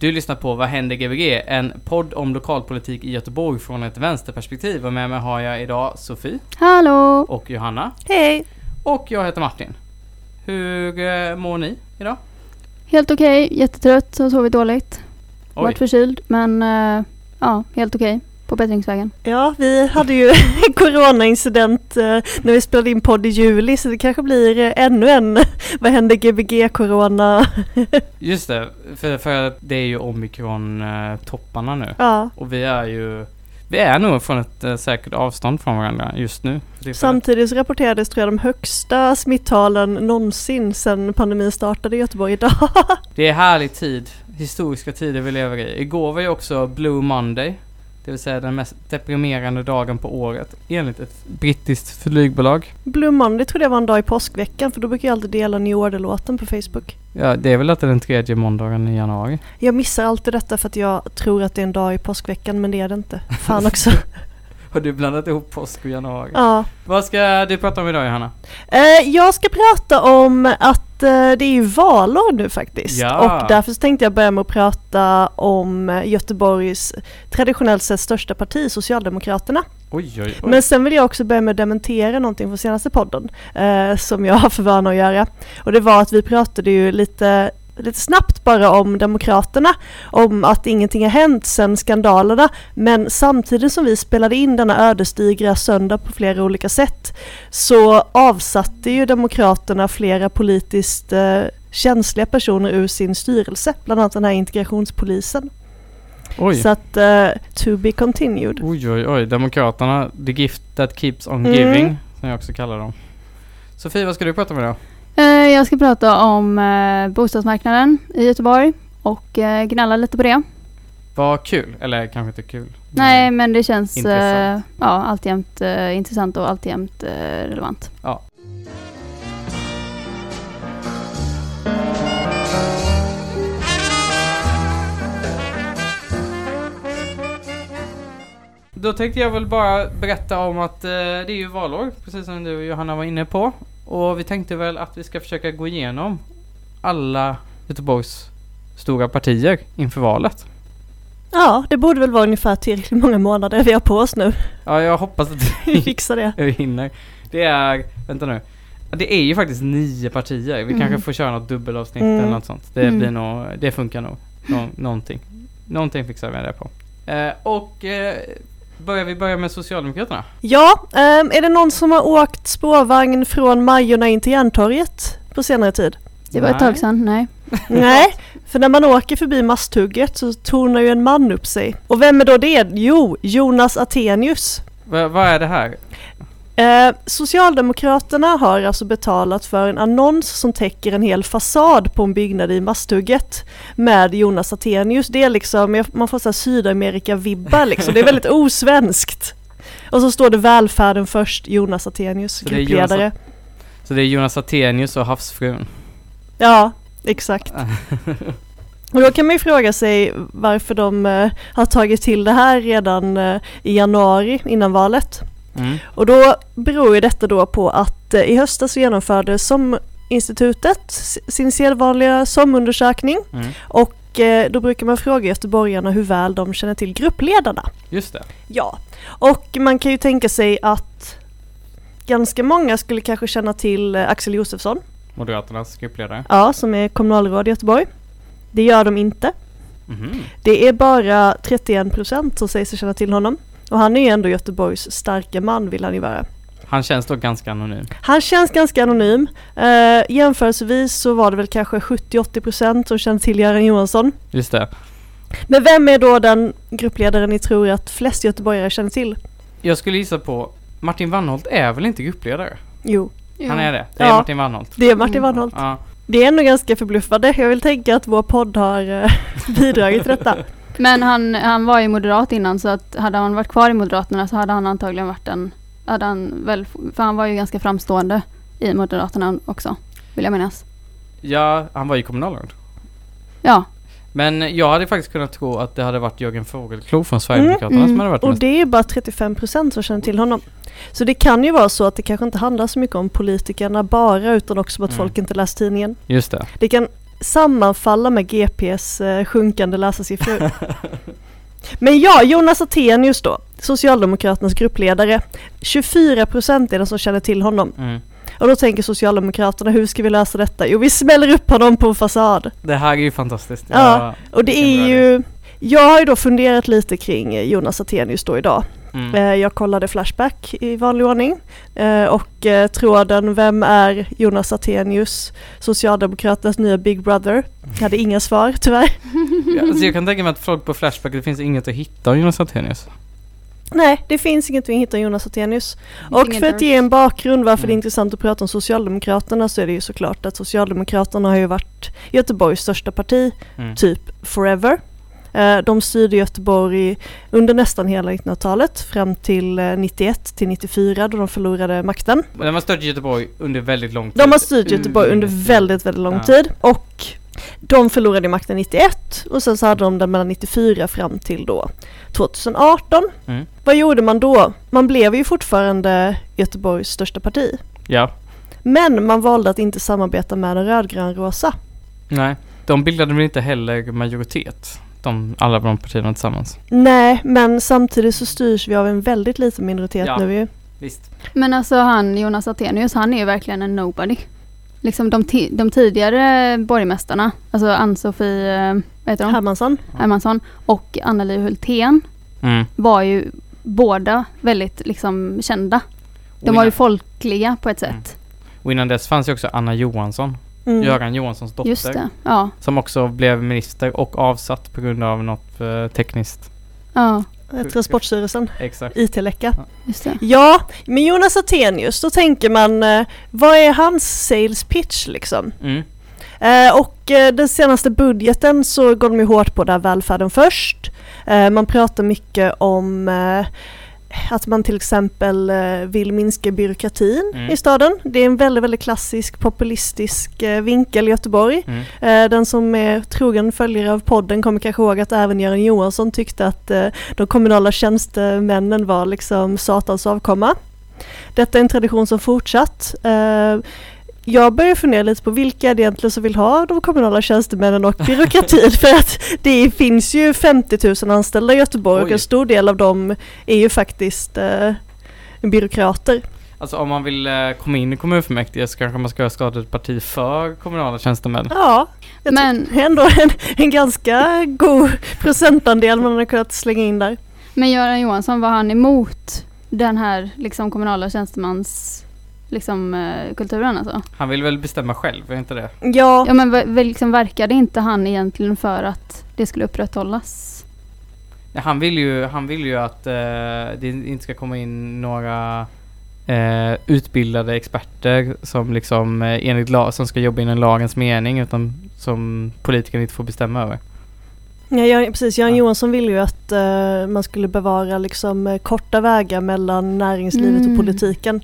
Du lyssnar på Vad händer Gbg? En podd om lokalpolitik i Göteborg från ett vänsterperspektiv. Och med mig har jag idag Sofie Hallå! och Johanna. Hej! Och jag heter Martin. Hur eh, mår ni idag? Helt okej, jättetrött, har sovit dåligt. Oj, Varit förkyld, men eh, ja, helt okej. På bättringsvägen. Ja, vi hade ju en coronaincident eh, när vi spelade in podd i juli så det kanske blir eh, ännu en Vad händer Gbg-corona? just det. För, för det är ju omikron-topparna nu. Ja, Och vi är ju... Vi är nog från ett eh, säkert avstånd från varandra just nu. samtidigt så rapporterades tror jag de högsta smittalen någonsin sedan pandemin startade i Göteborg idag. Det är härlig tid. Historiska tider vi lever i. Igår var ju också Blue Monday. Det vill säga den mest deprimerande dagen på året. Enligt ett brittiskt flygbolag. Blue Monday trodde jag var en dag i påskveckan för då brukar jag alltid dela New Order-låten på Facebook. Ja, det är väl att det är den tredje måndagen i januari. Jag missar alltid detta för att jag tror att det är en dag i påskveckan men det är det inte. Fan också. Har du blandat ihop påsk och januari? ja. Vad ska du prata om idag Johanna? Eh, jag ska prata om att eh, det är ju valår nu faktiskt. Ja. Och därför så tänkte jag börja med att prata om Göteborgs traditionellt sett största parti, Socialdemokraterna. Oj, oj, oj. Men sen vill jag också börja med att dementera någonting från senaste podden. Eh, som jag har för vana att göra. Och det var att vi pratade ju lite lite snabbt bara om Demokraterna, om att ingenting har hänt sedan skandalerna, men samtidigt som vi spelade in denna ödesdigra söndag på flera olika sätt så avsatte ju Demokraterna flera politiskt eh, känsliga personer ur sin styrelse, bland annat den här integrationspolisen. oj. Så att, eh, to be continued. oj, oj, oj. Demokraterna, the gift that keeps on Mm. giving, som jag också kallar dem. Sofie, vad ska du prata om idag? Eh, jag ska prata om eh, bostadsmarknaden i Göteborg och eh, gnälla lite på det. Vad kul, eller kanske inte kul. Nej, men det känns Intressant. ja, alltjämt intressant och alltjämt relevant. Ja. Då tänkte jag väl bara berätta om att det är ju valår, precis som du och Johanna var inne på. Och vi tänkte väl att vi ska försöka gå igenom alla Göteborgs stora partier inför valet. Ja, det borde väl vara ungefär tillräckligt många månader vi har på oss nu. Ja, jag hoppas att Vi fixar det. vi hinner. Det är, vänta nu. Det är ju faktiskt nio partier. Vi Mm. kanske får köra något dubbelavsnitt Mm. eller något sånt. Det Mm. blir nog, det funkar nog. Nå, någonting. Någonting fixar vi det på. Eh, och eh, börjar vi börja med Socialdemokraterna? Ja, ehm, är det någon som har åkt spårvagn från Majorna in till Järntorget på senare tid? Det var ett Nej. tag sedan, nej. Nej, för när man åker förbi Masthugget så tornar ju en man upp sig. Och vem är då det? Jo, Jonas Attenius. Va, vad är det här? Eh, Socialdemokraterna har alltså betalat för en annons som täcker en hel fasad på en byggnad i Masthugget med Jonas Attenius. Det är liksom, man får Sydamerika-vibbar liksom, det är väldigt osvenskt. Och så står det välfärden först, Jonas Attenius, Så det är Jonas gruppledare. Så det är Jonas Attenius och havsfrun. Ja, exakt. Och då kan man ju fråga sig varför de eh, har tagit till det här redan eh, i januari innan valet. Mm. Och då beror ju detta då på att eh, i höstas genomförde SOM-institutet sin sedvanliga SOM-undersökning Mm. och eh, då brukar man fråga göteborgarna hur väl de känner till gruppledarna. Just det. Ja, och man kan ju tänka sig att ganska många skulle kanske känna till eh, Axel Josefsson, Moderaternas gruppledare. ja, som är kommunalråd i Göteborg. Det gör de inte. Mhm. Det är bara 31% som säger sig känna till honom. Och han är ju ändå Göteborgs starka man vill han ju vara. Han känns dock ganska anonym. Han känns ganska anonym. Uh, jämförelsevis så var det väl kanske 70-80% som kände till Göran Johansson. Just det. Men vem är då den gruppledaren ni tror att flest göteborgare känner till? Jag skulle gissa på Martin Wannholt är väl inte gruppledare? Jo, Han är det. Det är Ja. Martin Wannholt. det är Martin Mm. Wannholt. Ja. Det är ändå ganska förbluffande. Jag vill tänka att vår podd har eh, bidragit till detta. Men han, han var ju moderat innan så att hade han varit kvar i Moderaterna så hade han antagligen varit en, hade han väl, för han var ju ganska framstående i Moderaterna också, vill jag minnas. Ja, han var ju kommunalråd. Ja, Men jag hade faktiskt kunnat tro att det hade varit Jörgen Fågelklo från Sverigedemokraterna Mm, som hade varit Och mest. det är ju bara 35% som känner till honom. Så det kan ju vara så att det kanske inte handlar så mycket om politikerna bara utan också om att Mm. folk inte läst tidningen. Just det. Det kan sammanfalla med GPs eh, sjunkande läsarsiffror. Men ja, Jonas Attenius då, Socialdemokraternas gruppledare. 24% är den som känner till honom. Mm. Och då tänker Socialdemokraterna, hur ska vi lösa detta? Jo, vi smäller upp honom på en fasad. Det här är ju fantastiskt. Ja, Och det är ju, jag har ju då funderat lite kring eh, Jonas Attenius då idag. Mm. Eh, Jag kollade Flashback i vanlig ordning eh, och tråden Vem är Jonas Attenius? Socialdemokraternas nya Big Brother. Jag hade inga svar tyvärr. Ja, alltså jag kan tänka mig att folk på Flashback, det finns inget att hitta om Jonas Attenius. Nej, det finns ingenting att hitta om Jonas Attenius. Och för att ge en bakgrund varför det är Mm. intressant att prata om Socialdemokraterna så är det ju såklart att Socialdemokraterna har ju varit Göteborgs största parti Mm. typ forever. Eh, De styrde Göteborg under nästan hela 1900-talet fram till eh, 91 till 94 då de förlorade makten. De har stört Göteborg under väldigt lång tid. De har styrt Göteborg under Mm. väldigt, väldigt lång Ja. tid och de förlorade makten 91 och sen så hade de den mellan 94 fram till då 2018. Mm. Vad gjorde man då? Man blev ju fortfarande Göteborgs största parti. Ja. Men man valde att inte samarbeta med den rödgrönrosa. Nej. De bildade väl inte heller majoritet? De, alla de partierna tillsammans. Nej, men samtidigt så styrs vi av en väldigt liten minoritet Ja. nu ju. Visst. men alltså han Jonas Attenius, han är ju verkligen en nobody. Liksom de, ti- de tidigare borgmästarna, alltså Ann-Sofie, eh, vad heter hon? Hermansson. Hermansson och Anneli Hultén Mm. var ju båda väldigt liksom kända. De var ju folkliga på ett Mm. sätt. och innan dess fanns ju också Anna Johansson. Mm. Göran Johanssons dotter. Just det, ja. Som också blev minister och avsatt på grund av något eh, tekniskt. Ja, Eh, Transportstyrelsen, Exakt. IT-läcka. just det. Ja, men Jonas Attenius, då tänker man, eh, vad är hans sales pitch liksom? Mm. Eh, och eh, den senaste budgeten så går de ju hårt på där välfärden först. Man pratar mycket om att man till exempel eh, vill minska byråkratin Mm. i staden. Det är en väldigt, väldigt klassisk populistisk eh, vinkel i Göteborg. Mm. Eh, Den som är trogen följare av podden kommer kanske ihåg att även Göran Johansson tyckte att de kommunala tjänstemännen var liksom satans avkomma. Detta är en tradition som fortsatt. Jag börjar fundera lite på vilka det egentligen som vill ha de kommunala tjänstemännen och byråkratin för att det finns ju 50 000 anställda i Göteborg och Oj. en stor del av dem är ju faktiskt eh, byråkrater. Alltså om man vill eh, komma in i kommunfullmäktige så kanske man ska starta ett parti för kommunala tjänstemän. Ja, Men- ändå en, en ganska god procentandel man har kunnat slänga in där. Men Göran Johansson, var han emot den här liksom kommunala tjänstemans liksom, eh, kulturen alltså? Han vill väl bestämma själv, är inte det? Ja, Ja men liksom verkade inte han egentligen för att det skulle upprätthållas? Ja, Han vill ju, han vill ju att eh, det inte ska komma in några eh, utbildade experter som liksom eh, enligt lag, som ska jobba inom lagens mening utan som politikerna inte får bestämma över. Ja Göran- precis. Göran Ja. Johansson ville ju att eh, man skulle bevara liksom, eh, korta vägar mellan näringslivet Mm. och politiken.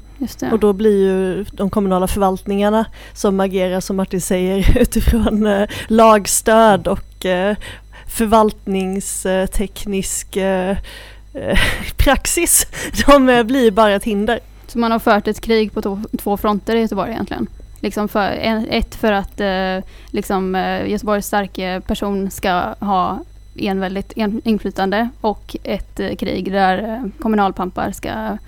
Och då blir ju de kommunala förvaltningarna som agerar som Martin säger utifrån eh, lagstöd och eh, förvaltningsteknisk praxis. De blir bara ett hinder. Så man har fört ett krig på två fronter i Göteborg egentligen? Liksom för, ett för att eh, liksom, eh, Göteborgs starka person ska ha en, inflytande och ett eh, krig där eh, kommunalpampar ska,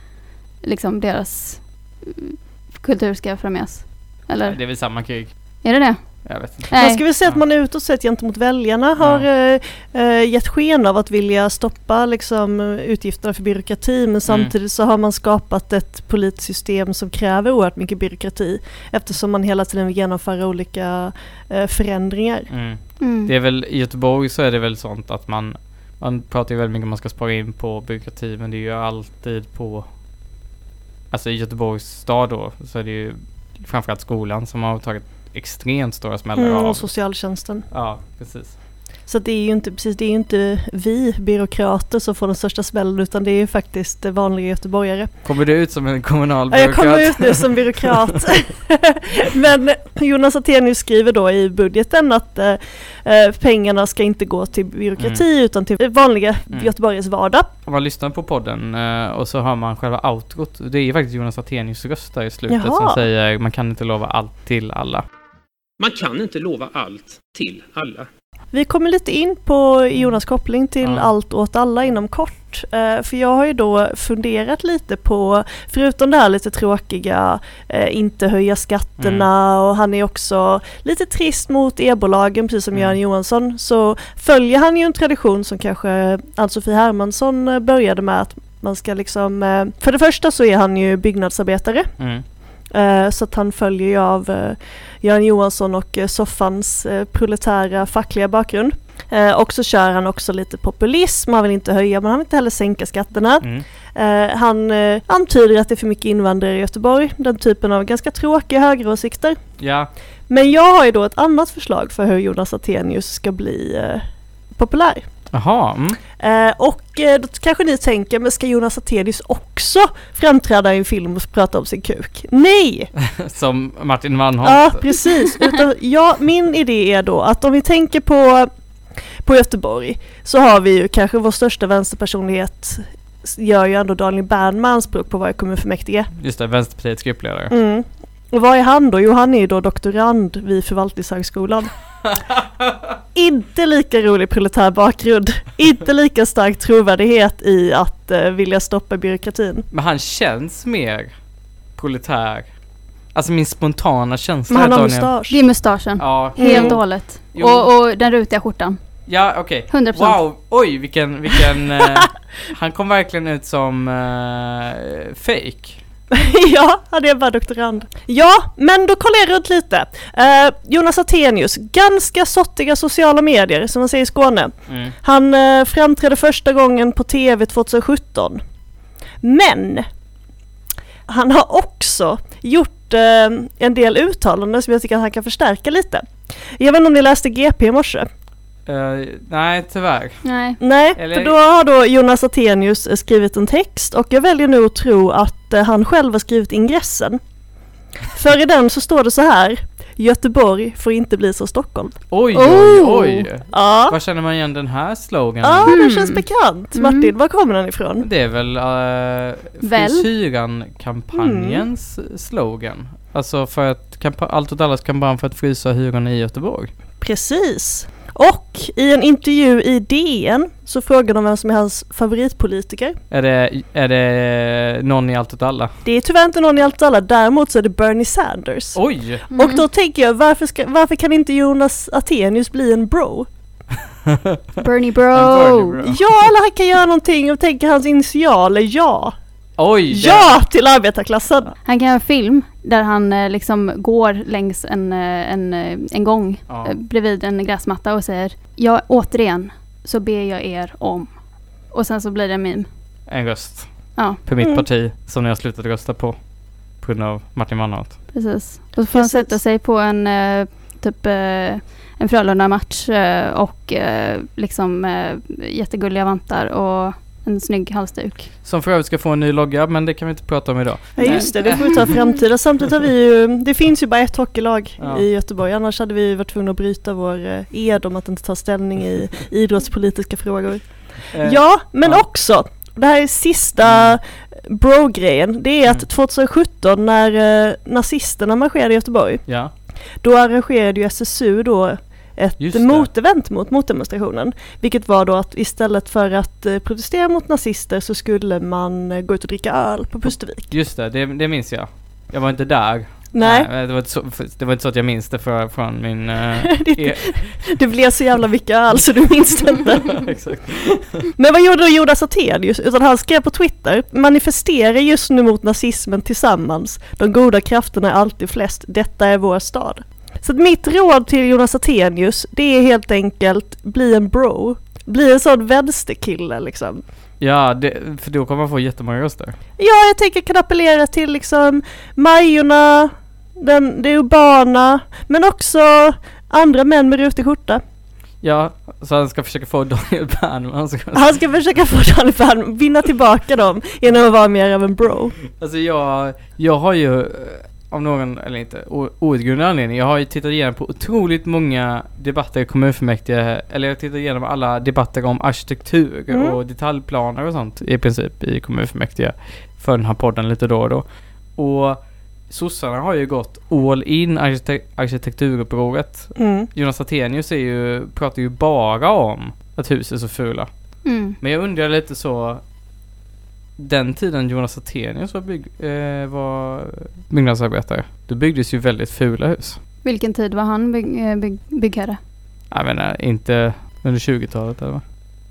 liksom deras mm, kultur ska främjas. Eller Det är väl samma krig. är det det? Jag vet inte. Man ska väl säga att man utåt sett gentemot väljarna har eh, eh, gett sken av att vilja stoppa liksom, utgifterna för byråkrati men samtidigt så har man skapat ett politiskt system som kräver oerhört mycket byråkrati eftersom man hela tiden vill genomföra olika eh, förändringar. Mm. Mm. Det är väl, i Göteborg så är det väl sånt att man, man pratar ju väldigt mycket om att man ska spara in på byråkrati men det är ju alltid på, alltså i Göteborgs stad då, så är det ju framförallt skolan som har tagit extremt stora smällar Mm, av. och socialtjänsten. Ja, precis. Så det är ju inte precis, det är inte vi byråkrater som får den största smällen utan det är ju faktiskt vanliga göteborgare. Kommer du ut som en kommunal Ja, jag kommer byråkrat? ut nu som byråkrat. Men Jonas Attenius skriver då i budgeten att eh, eh, pengarna ska inte gå till byråkrati utan till vanliga Mm. göteborgares vardag. Om man lyssnar på podden eh, och så hör man själva outrot. Det är ju faktiskt Jonas Attenius röst där i slutet Jaha. som säger man kan inte lova allt till alla. Man kan inte lova allt till alla. Vi kommer lite in på Jonas koppling till Ja. allt åt alla inom kort. Eh, för jag har ju då funderat lite på, förutom det här lite tråkiga, eh, inte höja skatterna och han är också lite trist mot e-bolagen precis som Mm. Göran Johansson. Så följer han ju en tradition som kanske Ann-Sofie Hermansson eh, började med att man ska liksom, för det första så är han ju byggnadsarbetare. Mm. Eh, Så att han följer ju av eh, Göran Johansson och eh, Soffans eh, proletära fackliga bakgrund. Eh, Och så kör han också lite populism, han vill inte höja men han vill inte heller sänka skatterna. Mm. Eh, Han eh, antyder att det är för mycket invandrare i Göteborg, den typen av ganska tråkiga högeråsikter. Ja, Men jag har ju då ett annat förslag för hur Jonas Attenius ska bli eh, populär. Jaha. Mm. Eh, och eh, då kanske ni tänker, men ska Jonas Attenius också framträda i en film och prata om sin kuk? Nej! Som Martin Wannholt. Ja, precis. Utan, ja, min idé är då att om vi tänker på, på Göteborg så har vi ju kanske vår största vänsterpersonlighet gör ju ändå Daniel Bern anspråk på vara kommunfullmäktige. Just det, Vänsterpartiets gruppledare. Mm. Och vad är han då? Jo, han är ju då doktorand vid Förvaltningshögskolan. Inte lika rolig proletär bakgrund. Inte lika stark trovärdighet i att eh, vilja stoppa byråkratin. Men han känns mer proletär. Alltså min spontana känsla Men han har mustasch. Det är mustaschen. Ja, Helt jo. och hållet. Och, och den rutiga skjortan. Ja, okej. 100%. Wow, oj vilken, vilken... eh, han kom verkligen ut som uh, fake. ja, han är bara doktorand. Ja, men då kollar jag runt lite. Eh, Jonas Attenius, ganska sottiga sociala medier som man säger i Skåne. Mm. Han uh, framträdde första gången på TV 2017. Men han har också gjort eh, en del uttalanden som jag tycker att han kan förstärka lite. Jag vet inte om ni läste GP i morse? Eh, nej, tyvärr. Nej. Nej, Eller- för då har då Jonas Attenius eh, skrivit en text och jag väljer nu att tro att eh, han själv har skrivit ingressen. För i den så står det så här Göteborg får inte bli som Stockholm. Oj, oj, Oh. oj. Ja, Var känner man igen den här sloganen? ja det Mm. känns bekant. Mm. Martin, var kommer den ifrån? Det är väl uh, Väl? Frisyran-kampanjens slogan. Alltså för att Allt åt allas kampanj för att frysa hyrorna i Göteborg. Precis. Och i en intervju i DN så frågar de vem som är hans favoritpolitiker. Är det, är det någon i Allt åt alla? Det är tyvärr inte någon i allt och alla, däremot så är det Bernie Sanders. Oj! Mm. Och då tänker jag, varför, ska, varför kan inte Jonas Attenius bli en bro? Bernie bro. Bernie bro. Ja, eller han kan göra någonting och tänka hans initialer, ja. Oj! det- Ja till arbetarklassen! Han kan göra en film där han eh, liksom går längs en, eh, en, eh, en gång Ja. bredvid en gräsmatta och säger Ja, återigen så ber jag er om. Och sen så blir det en meme. En röst. Ja. På mitt Mm. parti som ni har slutat rösta på. På grund av Martin Wannholt. Precis. Och så får han sätta sig på en typ en Frölunda-match och liksom jättegulliga vantar och en snygg halsduk. Som för övrigt ska få en ny logga men det kan vi inte prata om idag. Ja just det, det får vi ta i framtiden. Samtidigt har vi ju, det finns ju bara ett hockeylag Ja. i Göteborg. Annars hade vi varit tvungna att bryta vår eh, ed om att inte ta ställning i idrottspolitiska frågor. Eh, Ja, men ja. också, det här är sista bro-grejen. Det är att Mm. 2017 när eh, nazisterna marscherade i Göteborg, Ja. då arrangerade ju SSU då ett motevent mot motdemonstrationen. Vilket var då att istället för att eh, protestera mot nazister så skulle man eh, gå ut och dricka öl på Pustervik. Just det, det, det minns jag. Jag var inte där. Nej, det, var inte så, det var inte så att jag minns det för, från min... eh, det, e- det blev så jävla mycket öl så du minns det inte. Men vad gjorde då Jonas Attenius? Utan han skrev på Twitter, manifestera just nu mot nazismen tillsammans. De goda krafterna är alltid flest, detta är vår stad. Så att mitt råd till Jonas Attenius, det är helt enkelt, bli en bro. Bli en sån vänsterkille liksom. Ja, det, för då kommer man få jättemånga röster. Ja, jag tänker kan appellera till liksom Majorna, den, det urbana, men också andra män med rutig skjorta. Ja, så han ska försöka få Daniel Bernman. Han ska försöka få Daniel Bernman, vinna tillbaka dem genom att vara mer av en bro. Alltså jag, jag har ju av någon, eller inte, outgrundlig anledning, jag har ju tittat igenom på otroligt många debatter i kommunfullmäktige, eller jag har tittat igenom alla debatter om arkitektur Mm. och detaljplaner och sånt i princip i kommunfullmäktige för den här podden lite då och då. Och sossarna har ju gått all in arkitek- arkitekturupproret. Mm. Jonas Attenius är ju, pratar ju bara om att hus är så fula. Mm. Men jag undrar lite så Den tiden Jonas Attenius var, bygg, eh, var byggnadsarbetare Då byggdes ju väldigt fula hus Vilken tid var han bygg, eh, bygg, byggherre? Jag menar inte under 20-talet eller vad?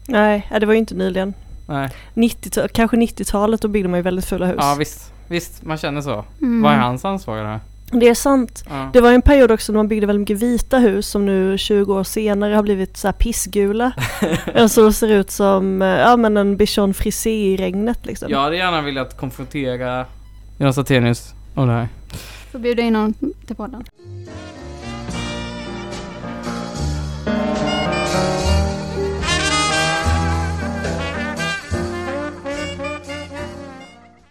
Nej, ja, det var ju inte nyligen. Nej 90 kanske 90-talet, då byggde man ju väldigt fula hus. Ja visst Visst man känner så Mm. Vad är hans ansvar i det här? Det är sant. Ja. Det var en period också när man byggde väldigt mycket vita hus som nu 20 år senare har blivit så här pissgula. alltså det ser ut som eh, ja, men en bichon frisé i regnet liksom. Jag hade gärna velat konfrontera Jonas Attenius om det här Får bjuda in honom till podden.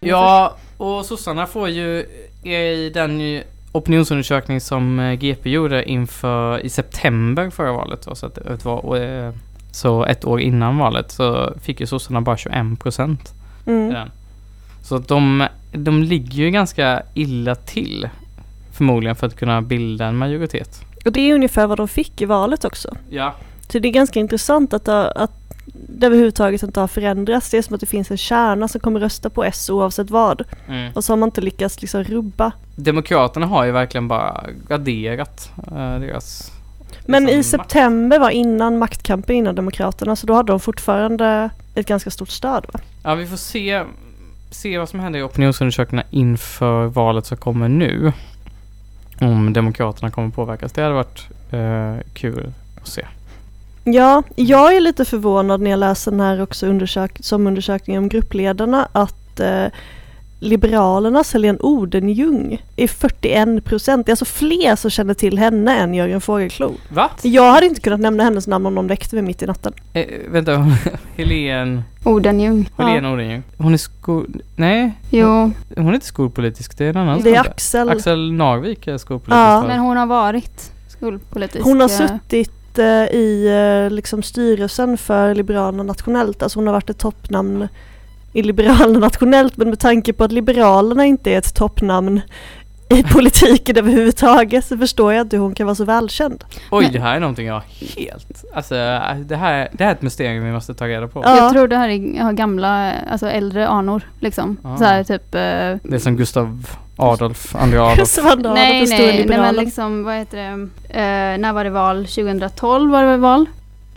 Ja, och sossarna får ju i den opinionsundersökning som eh, GP gjorde inför i september förra valet, då, så, att det var, eh, så ett år innan valet, så fick ju sossarna bara 21 procent Mm. Så att de, de ligger ju ganska illa till förmodligen för att kunna bilda en majoritet. Och det är ungefär vad de fick i valet också. Ja. Så det är ganska intressant att, att det överhuvudtaget inte har förändrats. Det är som att det finns en kärna som kommer rösta på S oavsett vad. Mm. Och så har man inte lyckats liksom rubba. Demokraterna har ju verkligen bara raderat eh, deras... Men i liksom, september var innan maktkampen innan Demokraterna så då hade de fortfarande ett ganska stort stöd va? Ja, vi får se, se vad som händer i opinionsundersökningarna inför valet som kommer nu. Om Demokraterna kommer påverkas. Det hade varit eh, kul att se. Ja, jag är lite förvånad när jag läser den här också undersök som undersökning om gruppledarna att eh, Liberalernas Helene Odenjung är 41 procent. Det är alltså fler som känner till henne än Jörgen Fågelklo. Va? Jag hade inte kunnat nämna hennes namn om de väckte mig mitt i natten. Eh, vänta, Helen... Odenjung. Helene Odenjung. Hon är skol... Nej, Jo, hon är inte skolpolitisk. Det är en annan Det är. Axel. Axel Narvik är skolpolitisk. Ja. men hon har varit skolpolitisk. Hon har eh, suttit eh, i eh, liksom styrelsen för Liberalerna nationellt. Alltså hon har varit ett toppnamn i Liberalerna nationellt. Men med tanke på att Liberalerna inte är ett toppnamn i politiken överhuvudtaget så förstår jag inte hur hon kan vara så välkänd. Oj, det här är någonting jag helt... Alltså, det här, det här är ett mysterium vi måste ta reda på. Ja. Jag tror det här är ja, gamla, alltså äldre anor liksom. Ah. Så här typ... eh, Det är som Gustav Adolf, andra Adolf. II Adolf, nej, nej, nej, men liksom vad heter det? Eh, när var det val? 2012 var det väl val?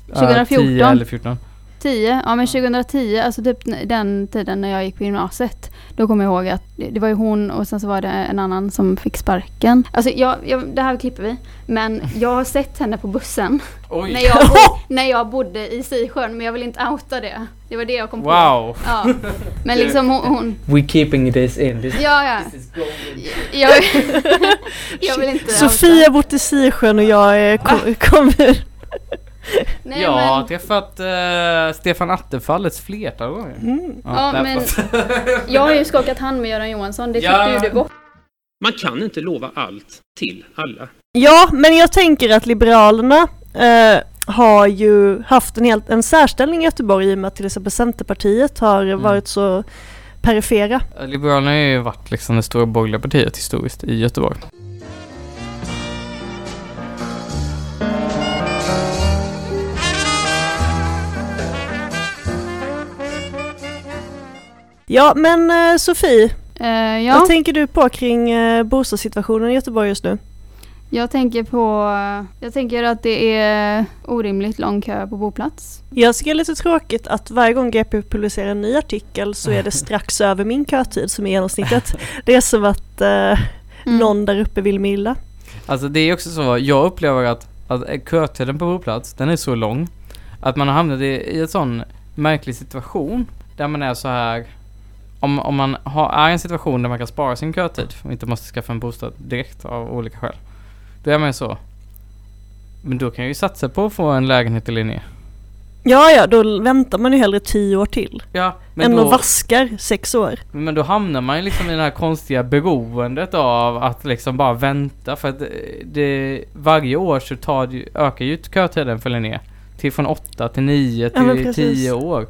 Ja, 2014. 10 eller 14. 10, ja men 2010, alltså typ den tiden när jag gick på gymnasiet. Då kommer jag ihåg att det var ju hon och sen så var det en annan som fick sparken. Alltså jag, jag, det här klipper vi. Men jag har sett henne på bussen Oj! när jag, bo, när jag bodde i Sisjön men jag vill inte outa det. Det var det jag kom på. Wow! Ja. Men liksom hon, hon We keeping this in. This ja ja. Jag, jag vill inte Sofia bor i Sisjön och jag är ko- kommun. Nej, jag har men, träffat eh, Stefan Attefall ett flertal gånger. Mm. Ja, nej, men- jag har ju skakat hand med Göran Johansson, det tyckte Ja. ju du bort. Man kan inte lova allt till alla. Ja, men jag tänker att Liberalerna eh, har ju haft en, helt, en särställning i Göteborg i och med att till exempel Centerpartiet har Mm. varit så perifera. Liberalerna har ju varit liksom det stora borgerliga partiet historiskt i Göteborg. Ja, men eh, Sofie, Eh, ja. vad tänker du på kring eh, bostadssituationen i Göteborg just nu? Jag tänker på, jag tänker att det är orimligt lång kö på boplats. Jag tycker det är lite tråkigt att varje gång GP publicerar en ny artikel så är det strax över min kötid som är genomsnittet. Det är som att eh, Mm. någon där uppe vill mig illa. Alltså det är också så, jag upplever att, att kötiden på boplats, den är så lång att man har hamnat i, i en sån märklig situation där man är så här om, om man har, är i en situation där man kan spara sin kötid och inte måste skaffa en bostad direkt av olika skäl. Då är man ju så. Men då kan jag ju satsa på att få en lägenhet i Linné. Ja, ja, då väntar man ju hellre tio år till. Ja, men än då, att vaskar sex år. men då hamnar man ju liksom i det här konstiga beroendet av att liksom bara vänta för att det, varje år så tar ökar ju kötiden för Linné. Till från 8 till 9 Ja, men till precis. 10 år.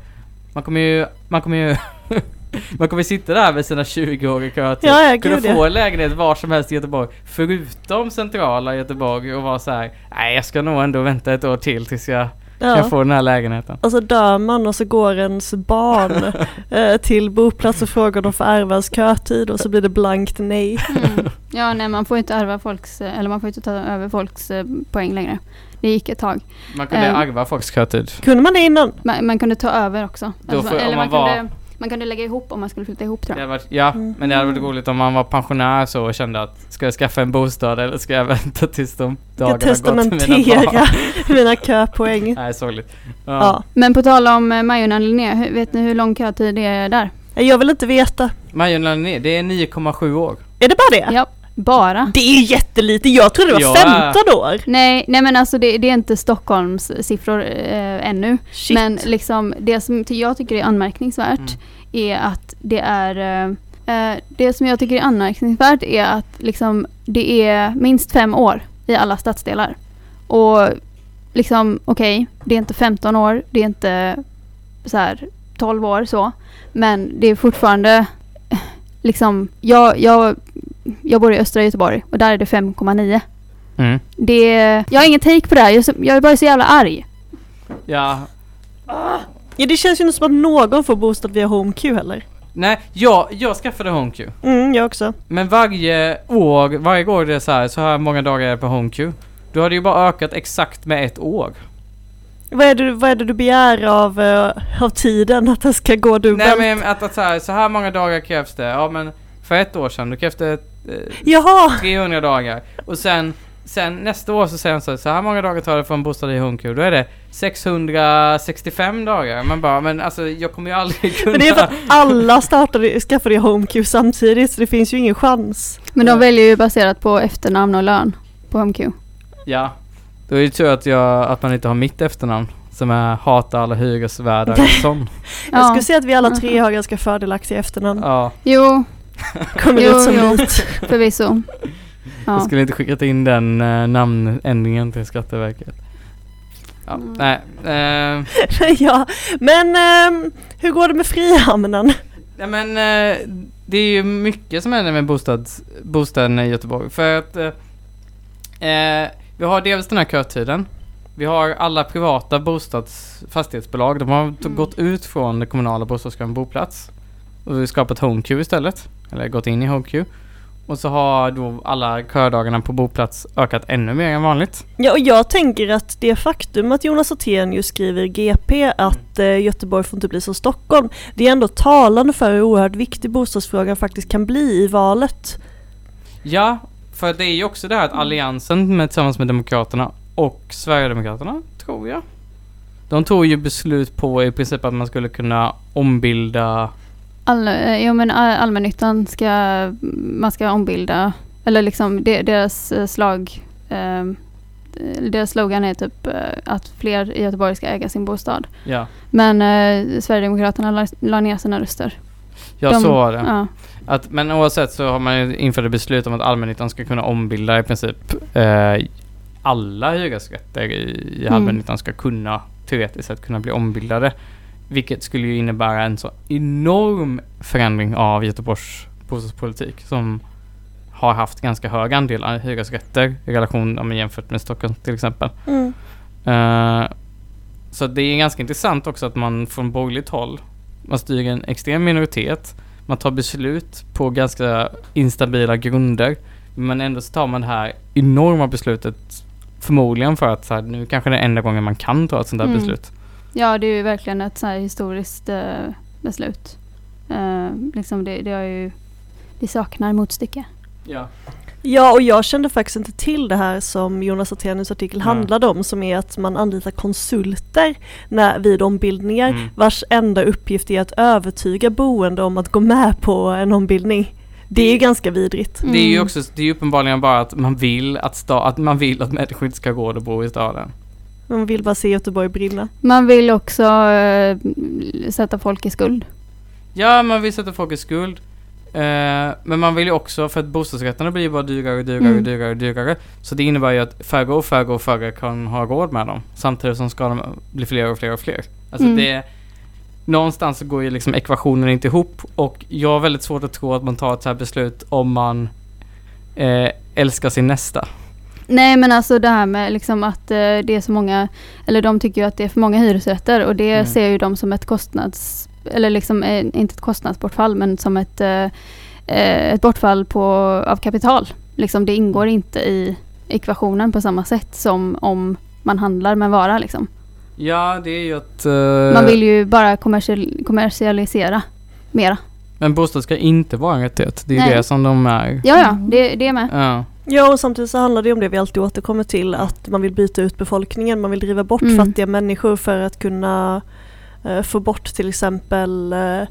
Man kommer ju, man kommer ju Man kommer sitta där med sina 20 år i kötid. Ja, ja, Kunna ja. få en lägenhet var som helst i Göteborg. Förutom centrala Göteborg och vara så här. Nej jag ska nog ändå vänta ett år till tills jag Ja. kan få den här lägenheten. Och så dör man och så går ens barn eh, till boplats och frågar om de får ärva ens kötid och så blir det blankt nej. Mm. Ja, nej man får inte ärva folks, eh, eller man får inte ta över folks eh, poäng längre. Det gick ett tag. Man kunde Ehm. arva folks kötid. Kunde man det innan? Man, man kunde ta över också. Då får- eller man man, var- kunde, man kunde lägga ihop om man skulle flytta ihop tror Det jag. varit, ja, Mm. men det hade varit roligt om man var pensionär så och kände att ska jag skaffa en bostad eller ska jag vänta tills de Ska dagarna gått med mina testamentera barn? mina köpoäng. Nej, sorgligt. Ja. Ja. Men på tal om eh, Majorna Linné, vet ni hur lång kötid det är där? Jag vill inte veta. Majorna Linné, det är 9,7 år. Är det bara det? Ja, bara. Det är ju jättelite. Jag trodde det var Ja. 15 år. Nej, nej men alltså det, det är inte Stockholms siffror eh, ännu. Shit. Men liksom det som jag tycker är anmärkningsvärt Mm. är att det är eh, eh, Det som jag tycker är anmärkningsvärt är att liksom det är minst fem år i alla stadsdelar. Och liksom okej, det är inte 15 år, det är inte så här 12 år så. Men det är fortfarande eh, liksom, jag, jag, jag bor i östra Göteborg och där är det 5,9. Mm. Det, jag har ingen take på det här, jag jag är bara så jävla arg. Ja, Ja, det känns ju inte som att någon får bostad via HomeQ heller. nej, jag, jag skaffade HomeQ. Mm, jag också. Men varje år, varje år det är så här, så här många dagar är på HomeQ. Då har det ju bara ökat exakt med ett år. Vad är det, vad är det du begär av, eh, av tiden? Att det ska gå Nej dubbelt? men att, att så, här, så här många dagar krävs det. Ja men för ett år sedan, då krävs det eh, Jaha! 300 dagar. Och sen, sen nästa år så säger han så här, så här många dagar tar det för en bostad i HomeQ. Då är det 665 dagar. Man bara, men alltså jag kommer ju aldrig kunna... Men det är för att alla startade, skaffade HomeQ samtidigt så det finns ju ingen chans. Men de väljer ju baserat på efternamn och lön på HMQ. Ja. Då är det tur att, jag, att man inte har mitt efternamn. Som är hata alla hyresvärdar sån. Jag Ja. skulle säga att vi alla tre har ganska fördelaktiga efternamn. Ja. Jo, Kommer Jo, ut som jo. hit. förvisso. Jag Ja. skulle inte skickat in den eh, namnändringen till Skatteverket. Ja, Mm. nej. Eh, ja, men ehm, hur går det med Frihamnen? nej men eh, det är ju mycket som händer med bostads, bostaden i Göteborg. För att vi har dels den här kötiden. Vi har alla privata bostads, fastighetsbolag. De har Mm. gått ut från det kommunala bostadskön boplats. Och skapat HomeQ istället. Eller gått in i HomeQ. Och så har då alla kördagarna på boplats ökat ännu mer än vanligt. Ja, och jag tänker att det faktum att Jonas Attenius skriver i GP att eh, Göteborg får inte bli som Stockholm, det är ändå talande för hur oerhört viktig bostadsfrågan faktiskt kan bli i valet. Ja, för det är ju också det här att Alliansen med, tillsammans med Demokraterna och Sverigedemokraterna, tror jag. De tog ju beslut på i princip att man skulle kunna ombilda All, eh, jo men all, allmännyttan ska, man ska ombilda, eller liksom deras eh, slag, eh, deras slogan är typ eh, att fler i Göteborg ska äga sin bostad. Ja, Men eh, Sverigedemokraterna la, la ner sina röster. ja De- så var det. Ja. Att, men oavsett så har man infört ett beslut om att allmännyttan ska kunna ombilda i princip eh, alla hyresrätter i, i Mm. allmännyttan ska kunna teoretiskt sett kunna bli ombildade. Vilket skulle ju innebära en så enorm förändring av Göteborgs bostadspolitik som har haft ganska hög andel hyresrätter i relation om jämfört med Stockholm till exempel. Mm. Eh, så det är ganska intressant också att man från borgerligt håll, man styr en extrem minoritet, man tar beslut på ganska instabila grunder, men ändå så tar man det här enorma beslutet förmodligen för att så här, nu kanske det är enda gången man kan ta ett sånt där Mm. beslut. Ja, det är ju verkligen ett så här historiskt eh, beslut. Eh, liksom det, det, har ju, det saknar motstycke. Ja. Ja, och jag kände faktiskt inte till det här som Jonas Attenius artikel Nej. handlade om, som är att man anlitar konsulter när, vid ombildningar, Mm. vars enda uppgift är att övertyga boende om att gå med på en ombildning. Det är ju ganska vidrigt. Det är ju Mm. också, det är uppenbarligen bara att man vill att, sta, att man vill att människor inte ska gå och bo i staden. Man vill bara se Göteborg brinna. Man vill också eh, sätta folk i skuld. Ja, man vill sätta folk i skuld. Eh, men man vill ju också, för att bostadsrätterna blir ju bara dyrare och dyrare och Mm. dyrare och dyrare. Så det innebär ju att färre och färre och färre kan ha råd med dem. Samtidigt som ska de bli fler och fler och fler. Alltså Mm. det... Någonstans så går ju liksom ekvationen inte ihop och jag har väldigt svårt att tro att man tar ett så här beslut om man eh, älskar sin nästa. Nej men alltså det här med liksom att eh, det är så många, eller de tycker ju att det är för många hyresrätter och det Mm. ser ju de som ett kostnads, eller liksom eh, inte ett kostnadsbortfall men som ett, eh, ett bortfall på, av kapital. Liksom det ingår inte i ekvationen på samma sätt som om man handlar med vara liksom. Ja, det är ju att... eh, Man vill ju bara kommersial, kommersialisera mera. Men bostad ska inte vara en rättighet. Det är Nej. det som de är. Ja ja, det, det är med. Ja. Ja och samtidigt så handlar det om det vi alltid återkommer till att man vill byta ut befolkningen, man vill driva bort Mm. fattiga människor för att kunna eh, få bort till exempel eh,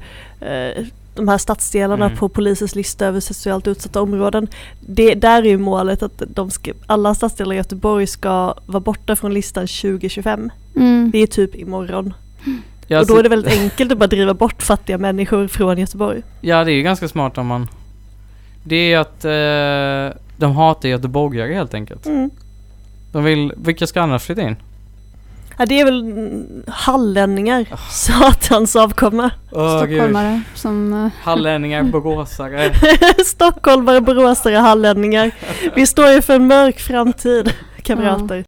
eh, de här stadsdelarna Mm. på polisens lista över socialt utsatta områden. Det, där är ju målet att de ska, alla stadsdelar i Göteborg ska vara borta från listan 2025. Mm. Det är typ imorgon. Ja, och då är det väldigt enkelt att bara driva bort fattiga människor från Göteborg. Ja, det är ju ganska smart om man... Det är att eh, de hatar göteborgare helt enkelt. Mm. De vill... Vilka ska annars flytta in? Ja, det är väl mm, hallänningar, satans avkomma. Stockholmare som... eh, Hallänningar, boråsare. Stockholmare, boråsare, hallänningar. Vi står ju för en mörk framtid, kamrater.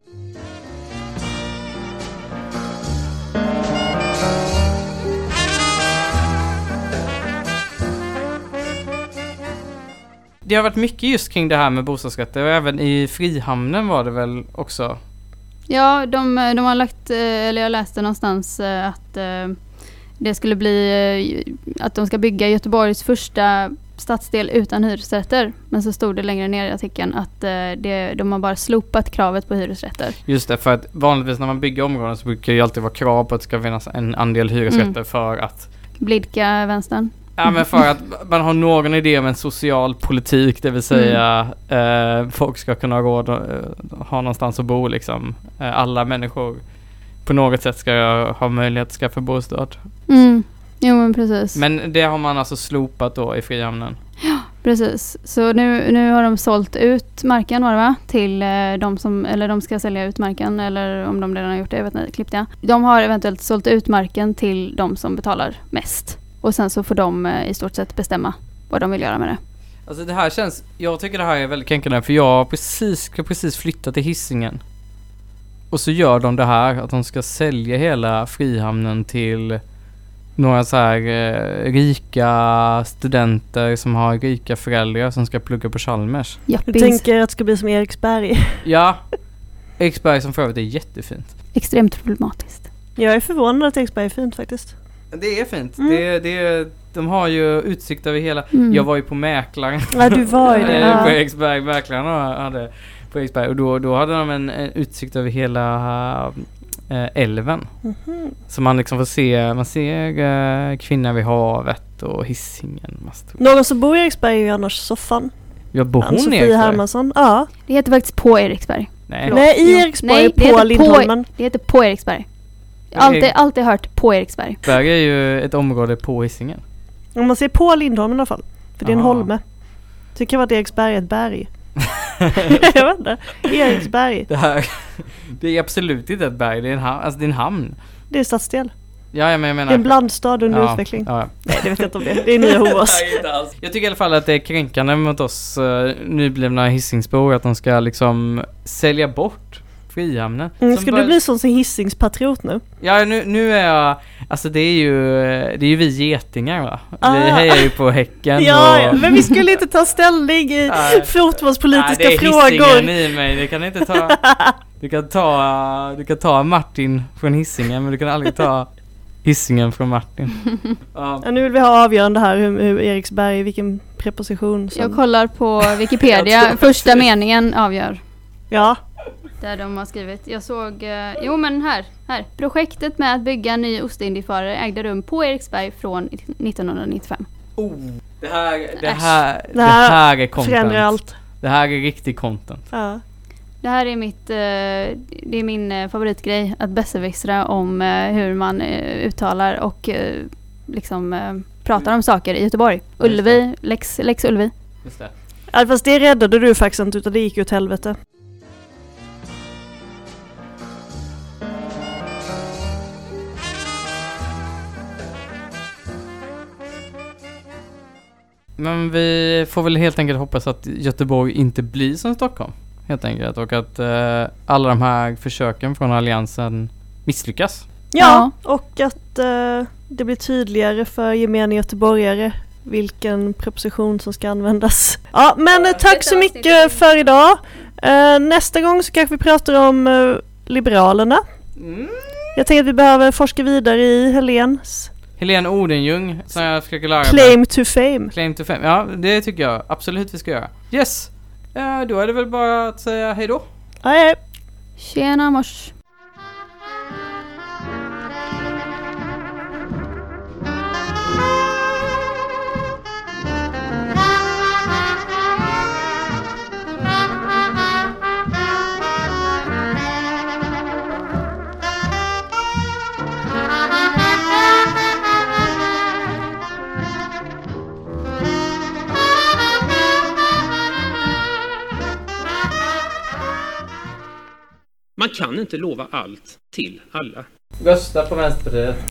Det har varit mycket just kring det här med bostadsrätter och även i Frihamnen var det väl också. Ja, de, de har lagt, eh, eller jag läste någonstans eh, att eh, det skulle bli att de ska bygga Göteborgs första stadsdel utan hyresrätter. Men så stod det längre ner i artikeln att det, de har bara slopat kravet på hyresrätter. Just det, för att vanligtvis när man bygger områden så brukar det ju alltid vara krav på att det ska finnas en andel hyresrätter Mm. för att Blidka vänstern. Ja men för att man har någon idé om en social politik, det vill säga eh, folk ska kunna ha råd eh, ha någonstans att bo liksom. Eh, alla människor på något sätt ska ha möjlighet att skaffa bostad. Mm. Jo men precis. Men det har man alltså slopat då i Frihamnen. Precis. Så nu, nu har de sålt ut marken var det va? Till eh, de som, eller de ska sälja ut marken eller om de redan har gjort det, jag vet inte, klippte jag. De har eventuellt sålt ut marken till de som betalar mest. Och sen så får de eh, i stort sett bestämma vad de vill göra med det. Alltså det här känns, jag tycker det här är väldigt kränkande för jag precis, ska precis flytta till Hisingen. Och så gör de det här, att de ska sälja hela Frihamnen till några så här eh, rika studenter som har rika föräldrar som ska plugga på Chalmers. Du Jappis. tänker att det ska bli som Eriksberg. Ja, Eriksberg som för övrigt är jättefint. Extremt problematiskt. Jag är förvånad att Eriksberg är fint faktiskt. Det är fint. Mm. Det, det, de har ju utsikt över hela... Mm. Jag var ju på Mäklaren. Ja, du var ju det. Eh, På. Eriksberg, Mäklaren hade på Eriksberg och då, då hade de en, en utsikt över hela eh, älven. Mhm. Så man liksom får se, man ser eh, kvinnan vid havet och Hisingen. Någon som bor i Eriksberg är ju annars Soffan. Ja, bor hon i Ann-Sofie Eriksberg? Hermansson. Ja. Det heter faktiskt på Eriksberg. Nej. Förlåt. Nej, i. Eriksberg Nej, det på Lindholmen. Det heter på Eriksberg. Alltid, alltid hört på Eriksberg. Eriksberg är ju ett område på Hisingen. Om man ser på Lindholmen i alla fall. För det är en Aha. holme. Så det kan vara att Eriksberg är ett berg. jag vet inte. Eriksberg. Det här, det är absolut inte ett berg, det är en, ham- alltså det är en hamn. Det är stadsdel. Ja, ja, men jag menar... Det är en blandstad under ja, utveckling. Ja, Nej, det vet jag inte om det. Det är nya Hovås. Jag tycker i alla fall att det är kränkande mot oss uh, nyblivna Hisingsbor att de ska liksom sälja bort Frihamnen. Mm, ska bara- du bli sån som Hisingspatriot nu? Ja, nu, nu är jag... Alltså det är ju... Det är ju vi getingar va? Vi Ah. hejar ju på Häcken Ja, och... men vi skulle inte ta ställning i fotbollspolitiska Nej, det är frågor. I mig, det kan inte ta... Du kan ta, du kan ta Martin från Hisingen men du kan aldrig ta Hisingen från Martin. Ja. Ja, nu vill vi ha avgörande här hur, hur Eriksberg, vilken preposition som... Jag kollar på Wikipedia. Första meningen avgör. Ja, Där de har skrivit. Jag såg, eh, jo men här, här. Projektet med att bygga en ny Ostindiefarare ägde rum på Eriksberg från 1995. Oh, det här, det här, det Det här är content. Förändrar allt. Det här är riktig content. Ja. Det här är mitt, eh, det är min eh, favoritgrej, att besserwissra om hur man uttalar och liksom pratar om saker i Göteborg. Ullevi, Lex, Lex Ullevi. Just det. Ja, fast det räddade du faktiskt inte utan det gick ju åt helvete. Men vi får väl helt enkelt hoppas att Göteborg inte blir som Stockholm. Helt enkelt. Och att eh, alla de här försöken från Alliansen misslyckas. Ja, och att eh, det blir tydligare för gemene göteborgare vilken proposition som ska användas. Ja, men eh, tack så mycket för idag. Eh, nästa gång så kanske vi pratar om eh, Liberalerna. Mm. Jag tänker att vi behöver forska vidare i Helens Helene Odenjung som jag försöker lära mig. claim to fame. Claim to fame. Ja, det tycker jag absolut vi ska göra. Yes! Eh, då är det väl bara att säga hej då. Ja, ja. Tjena mors. Man kan inte lova allt till alla. Rösta på Vänsterpartiet.